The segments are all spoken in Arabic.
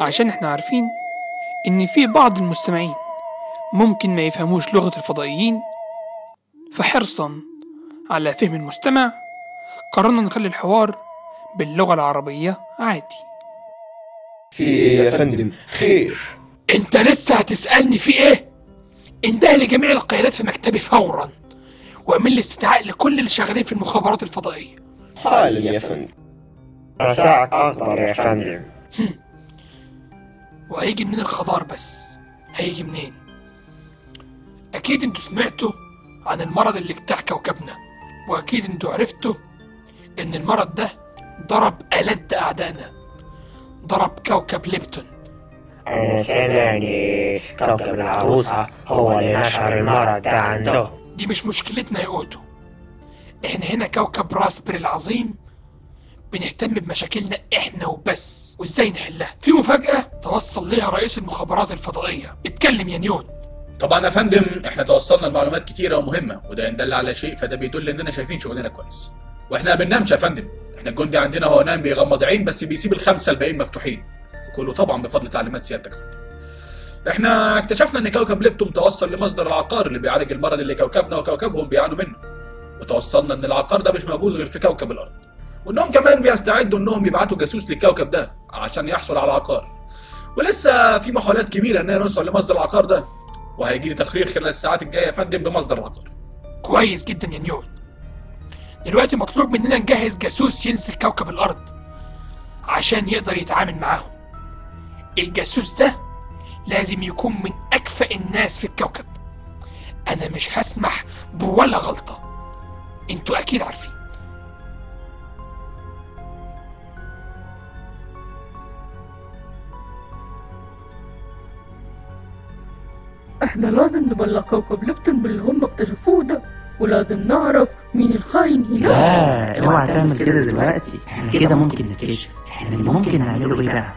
عشان إحنا عارفين إن في بعض المستمعين ممكن ما يفهموش لغة الفضائيين. فحرصا على فهم المستمع قررنا نخلي الحوار باللغة العربية عادي. في إيه يا فندم؟ خير. أنت لسه هتسألني في إيه؟ انتهي لجميع القيادات في مكتبي فورا وأعمل لي استدعاء لكل اللي شغالين في المخابرات الفضائية. حالا يا فندم. رشاق أخضر يا فندم. وهيجي منين الخضار بس؟ هيجي منين؟ أكيد أنتوا سمعتوا عن المرض اللي اجتاح كوكبنا وأكيد أنتوا عرفتوا إن المرض ده ضرب ألد أعدائنا ضرب كوكب ليبتون. أنا سامع إن كوكب العروسة هو اللي نشر المرض ده عنده دي مش مشكلتنا يا أوتو. إحنا هنا كوكب راسبري العظيم بنهتم بمشاكلنا إحنا وبس. وإزاي نحلها؟ في مفاجأة توصل ليها رئيس المخابرات الفضائية. اتكلم يا نيون طبعا يا فندم إحنا توصلنا لمعلومات كتيرة ومهمة وده ان دل على شيء فده بيدل إننا شايفين شغلنا كويس. وإحنا ما بننامش يا فندم. إحنا الجندي عندنا هو نايم بيغمض عين بس بيسيب الخمسة الباقيين مفتوحين. وكله طبعا بفضل تعليمات سيادتك يا فندم. إحنا اكتشفنا إن كوكب ليبتون توصل لمصدر العقار اللي بيعالج المرض اللي كوكبنا وكوكبهم بيعانوا منه. وتوصلنا إن العقار ده مش موجود غير في كوكب الأرض. وإنهم كمان بيستعدوا إنهم يبعتوا جاسوس للكوكب ده عشان يحصل على العقار ولسه في محاولات كبيرة اننا نوصل لمصدر العقار ده وهيجي لي تقرير خلال الساعات الجاية يا فندم بمصدر العقار. كويس جدا يا نيون دلوقتي مطلوب مننا نجهز جاسوس ينزل كوكب الأرض عشان يقدر يتعامل معاهم. الجاسوس ده لازم يكون من أكفأ الناس في الكوكب. أنا مش هسمح بولا غلطة. أنتوا أكيد عارفين. إحنا لازم نبلغ كوكب ليبتون باللي هم اكتشفوه ده ولازم نعرف مين الخاين هناك. لا اوعى تعمل كده دلوقتي. إحنا كده ممكن نكتشف. إحنا اللي ممكن نعمله إيه بقى؟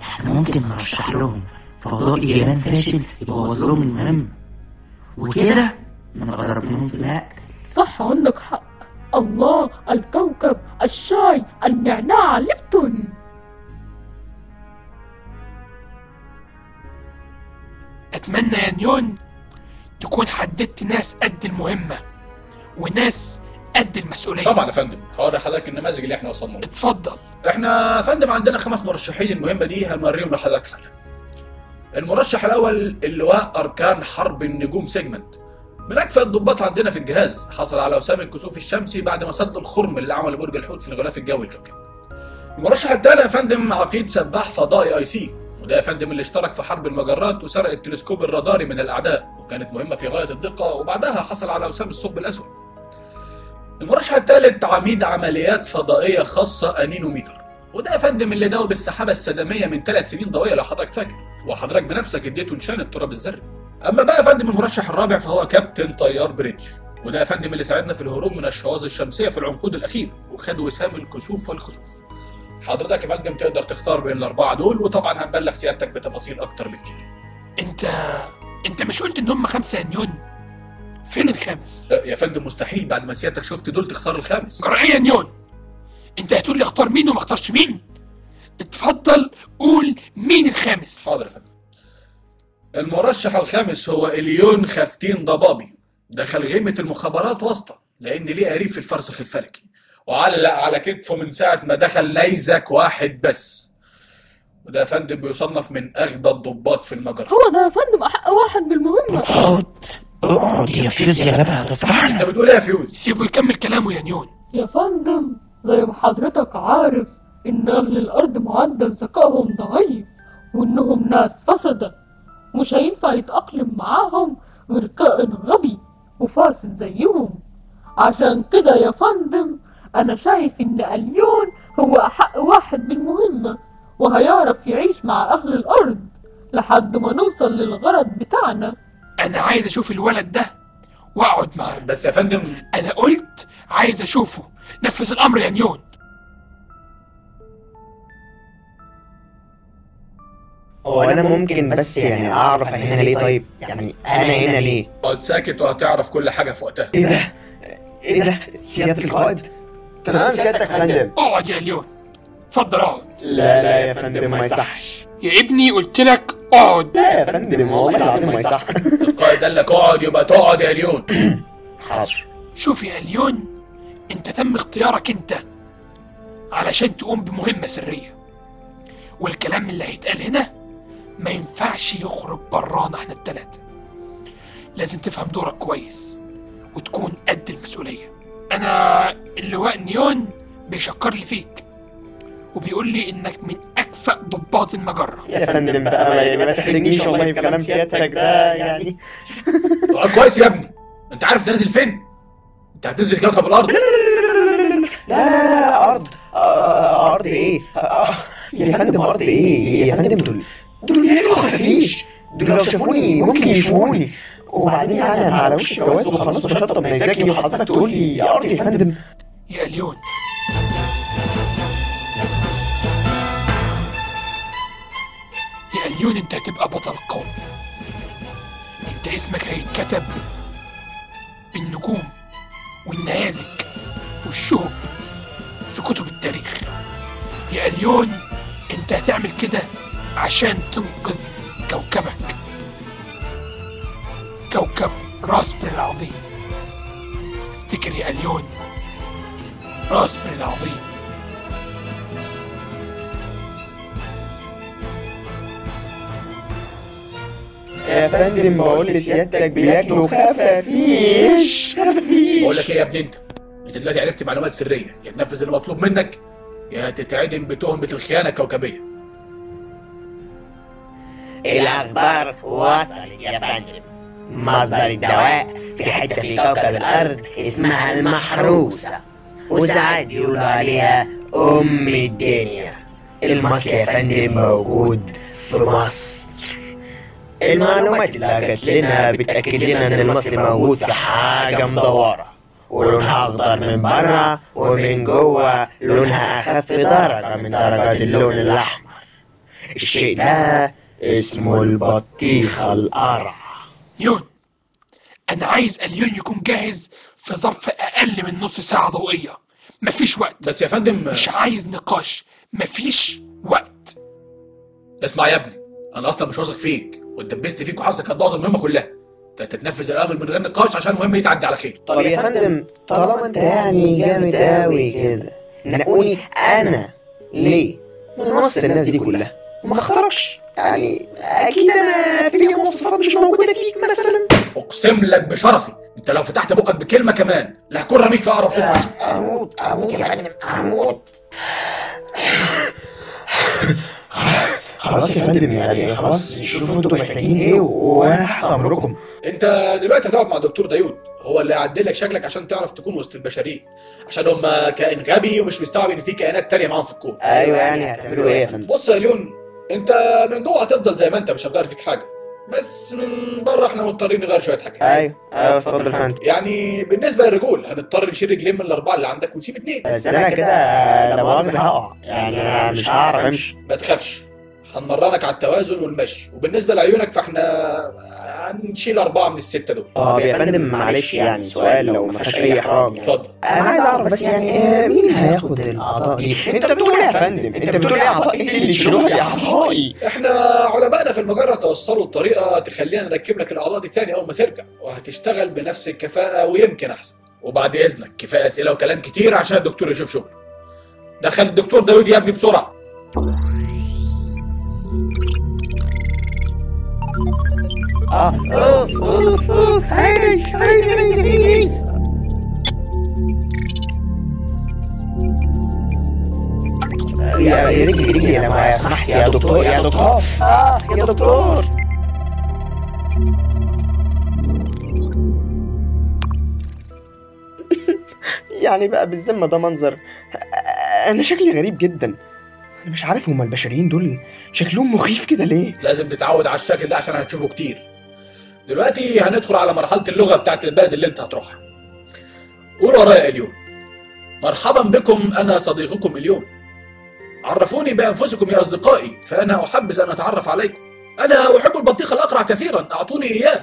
إحنا ممكن نرشح لهم فضائي يابان فاشل يبوظ لهم المهمة وكده نضرب منهم في مقتل صح عندك حق. الله الكوكب الشاي النعناع ليبتون أتمنى يا نيون تكون حددت ناس قد المهمة وناس قد المسؤولية. طبعا يا فندم. هوري حضرتك النماذج اللي إحنا وصلنا لها اتفضل. إحنا يا فندم عندنا خمس مرشحين المهمة دي هنوريهم لحضرتك. حالا المرشح الأول اللواء أركان حرب النجوم سيجمنت. من اكفأ الضباط عندنا في الجهاز. حصل على وسام الكسوف الشمسي بعد ما سد الخرم اللي عمله برج الحوت في الغلاف الجوي الكوكب المرشح الثاني يا فندم عقيد سباح فضائي أي سي. وده يا فندم اللي اشترك في حرب المجرات وسرق التلسكوب الراداري من الأعداء وكانت مهمة في غاية الدقة وبعدها حصل على وسام الثقب الأسود. المرشح الثالث عميد عمليات فضائية خاصة أنينوميتر. وده يا فندم اللي داوب السحابة السدمية من ثلاث سنين ضوئية لو حضرتك فاكر. وحضرتك بنفسك اديته نشان التراب الذري. أما بقى يا فندم المرشح الرابع فهو كابتن طيار بريدج. وده يا فندم اللي ساعدنا في الهروب من الشواذ الشمسية في العنقود الأخير وخد وسام الكسوف والخسوف. حضرتك يا فندم تقدر تختار بين الأربعة دول وطبعا هنبلغ سيادتك بتفاصيل أكتر بكتير. أنت أنت مش قلت إن هم خمسة يا نيون فين الخامس؟ يا فندم مستحيل. بعد ما سيادتك شفت دول تختار الخامس. جرأة يا نيون أنت هتقول لي اختار مين وما اختارش مين؟ اتفضل قول مين الخامس. حاضر يا فندم. المرشح الخامس هو إليون خفتين ضبابي. دخل غيمة المخابرات واسطة لأن ليه قريب في الفرسخ الفلكي. وعلق على كتفه من ساعة ما دخل نيزك واحد بس. وده يا فندم بيصنف من أغبى الضباط في المجرة. هو ده يا فندم أحق واحد بالمهمة اقعد اقعد يا فيوز يا جدع أنت هتفضحنا بتقول إيه يا فيوز؟ سيبه يكمل كلامه يا نيون. يا فندم زي ما حضرتك عارف إن أهل الأرض معدل ذكائهم ضعيف وإنهم ناس فسدة. مش هينفع يتأقلم معاهم غير كائن غبي وفاسد زيهم. عشان كده يا فندم أنا شايف إن أليون هو أحق واحد بالمهمة وهيعرف يعيش مع أهل الأرض لحد ما نوصل للغرض بتاعنا. أنا عايز أشوف الولد ده وأقعد معاه. بس يا فندم. أنا قلت عايز أشوفه. نفذ الأمر يا نيون هو أنا ممكن بس يعني أعرف أنا هنا ليه؟ طيب يعني أنا هنا ليه؟ اقعد ساكت وهتعرف كل حاجة في وقتها. إيه ده؟ إيه ده؟ سيادة القائد؟ تمام سيادتك يا فندم. أقعد يا ليون. اتفضل أقعد. لا لا يا فندم ما يصحش. يا ابني قلت لك أقعد. لا يا فندم والله العظيم ما يصح القائد قال لك أقعد يبقى تقعد يا ليون. حاضر. شوف يا اليون أنت تم اختيارك أنت علشان تقوم بمهمة سرية. والكلام اللي هيتقال هنا ما ينفعش يخرج برانا إحنا التلاتة. لازم تفهم دورك كويس وتكون قد المسؤولية. أنا اللواء نيون بيشكر لي فيك وبيقول لي انك من اكفأ ضباط المجرة يا فندم بقى ما- ما تحرجنيش والله في كلام سيادتك ده يعني آه، كويس يا ابني انت عارف انت نازل فين انت هتنزل كوكب الأرض لا لا لا لا ارض آه، ارض إيه آه، يا فندم ارض إيه يا فندم دول دول بيعملوا خفافيش دول لو شافوني ممكن يشوفوني وبعدين يعني أنا على وش الجواز وخلاص بشطب نيزاكي وحضرتك تقول لي يا أرض يا فندم. يا اليون يا اليون أنت هتبقى بطل قومي أنت اسمك هيتكتب بالنجوم والنيازك والشهب في كتب التاريخ. يا اليون أنت هتعمل كده عشان تنقذ كوكبك. كوكب راسبر العظيم. افتكر يا أليون. راسبر العظيم. يا فندم بقول لسيادتك بياكلوا خفافيش. خفافيش. بقول لك إيه يا ابني أنت؟ أنت دلوقتي عرفت معلومات سرية. يا تنفذ اللي مطلوب منك يا تتعدم بتهمه الخيانه الكوكبيه الأخبار وصلت يا فندم. مصدر الدواء في حتة في كوكب الأرض اسمها المحروسة. وساعات يقولوا عليها أم الدنيا. المصل يا فندم موجود في مصر. المعلومات اللي جات لنا بتأكد لنا إن المصل موجود في حاجة مدورة. ولونها أخضر من بره ومن جوه لونها أخف درجة من درجات اللون الأحمر. الشيء ده اسمه البطيخة القرع نيون أنا عايز أليون يكون جاهز في ظرف أقل من نص ساعة ضوئية. مفيش وقت. بس يا فندم مش عايز نقاش. مفيش وقت. اسمع يا ابني أنا أصلا مش واثق فيك واتدبست فيك وحاسك هتبوظ المهمة كلها. أنت تتنفذ الأمر من غير نقاش عشان المهمه دي تعدي على خير. طب يا فندم طالما أنت يعني جامد قوي كده نقوني أنا ليه؟ من وسط الناس دي كلها. ما اختاركش يعني أكيد أنا في مواصفات مش موجودة فيك مثلا. أقسم لك بشرفي أنت لو فتحت بقك بكلمة كمان لا هكون رميك في أقرب صوت أموت أموت يا فندم أموت خلاص يا فندم يعني خلاص شوفوا أنتوا محتاجين إيه وأنا تحت أمركم. أنت دلوقتي هتقعد مع دكتور دايود هو اللي هيعدل لك شكلك عشان تعرف تكون وسط البشريين عشان هم كائن غبي ومش مستوعب إن في كائنات تانية معاهم في الكون. أيوه يعني هتعملوا إيه يا فندم؟ بص يا ليون انت من جوه هتفضل زي ما انت مش هتغير فيك حاجة. بس من بره إحنا مضطرين نغير شوية حاجات. أيوه أيوه اتفضل يا فندم. يعني بالنسبة للرجول هنضطر نشيل رجلين من الأربعة اللي عندك ونسيب اتنين. بس أنا كده لا مؤاخذة هقع يعني أنا مش هعرف. امشي ما تخافش. هنمرنك على التوازن والمشي. وبالنسبة لعيونك فاحنا هنشيل أربعة من الستة دول. طب يا فندم معلش يعني سؤال لو ما فيهاش أي احراج يعني. اتفضل. أنا عايز أعرف بس يعني آه، مين هياخد الأعضاء دي؟ أنت بتقول إيه يا فندم؟ أنت بتقول إيه أعضاء؟ إيه اللي يشيلوها دي أعضائي. إحنا علمائنا في المجرة توصلوا لطريقه تخلينا نركب لك الأعضاء دي تاني أول ما ترجع وهتشتغل بنفس الكفاءة ويمكن أحسن. وبعد إذنك كفايه أسئلة وكلام كتير عشان الدكتور يشوف شغله. دخل الدكتور داود يا ابني بسرعة. يا يا رجلي رجلي أنا ما سمحت يا دكتور يا دكتور آه يا دكتور يعني بقى بالذمة ده منظر. أنا شكلي غريب جدا. مش عارف هما البشريين دول شكلهم مخيف كده ليه؟ لازم تتعود على الشكل ده عشان هتشوفه كتير. دلوقتي هندخل على مرحلة اللغة بتاعت البلد اللي انت هتروحها. قول ورايا اليوم مرحبا بكم أنا صديقكم اليوم عرفوني بأنفسكم يا أصدقائي فأنا أحبذ أن أتعرف عليكم. أنا أحب البطيخ الأقرع كثيرا أعطوني إياه.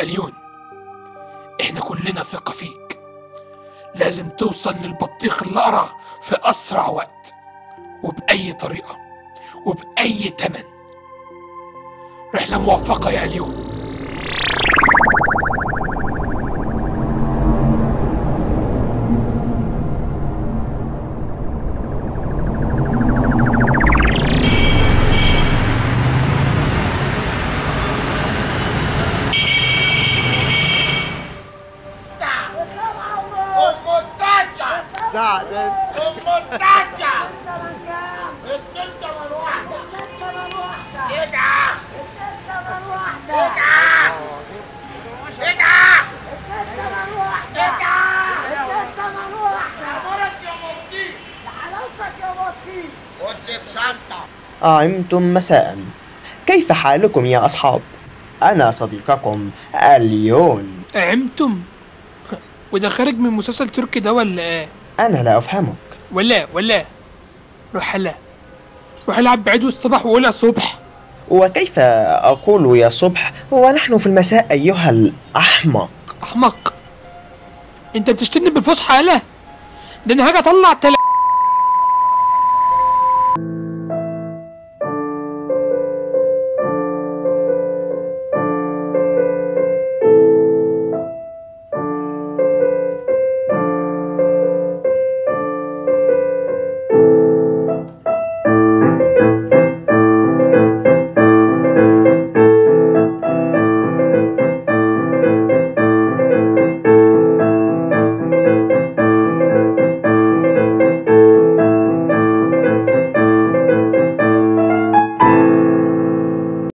إليون إحنا كلنا ثقة فيك. لازم توصل للبطيخ الأقرع في أسرع وقت. وبأي طريقة وبأي تمن. رحلة موفقة يا اليوم. أنتم مساء. كيف حالكم يا أصحاب؟ أنا صديقكم أليون. عمتم وده خارج من مسلسل تركي ده ولا إيه؟ أنا لا أفهمك. ولا ولا. روح هلا. روح العب بعيد الصباح وقولها صبح. وكيف أقول يا صبح؟ ونحن في المساء أيها الأحمق. أحمق. أنت بتشتمني بالفصحى يالا ده أنا هاجي أطلع تل...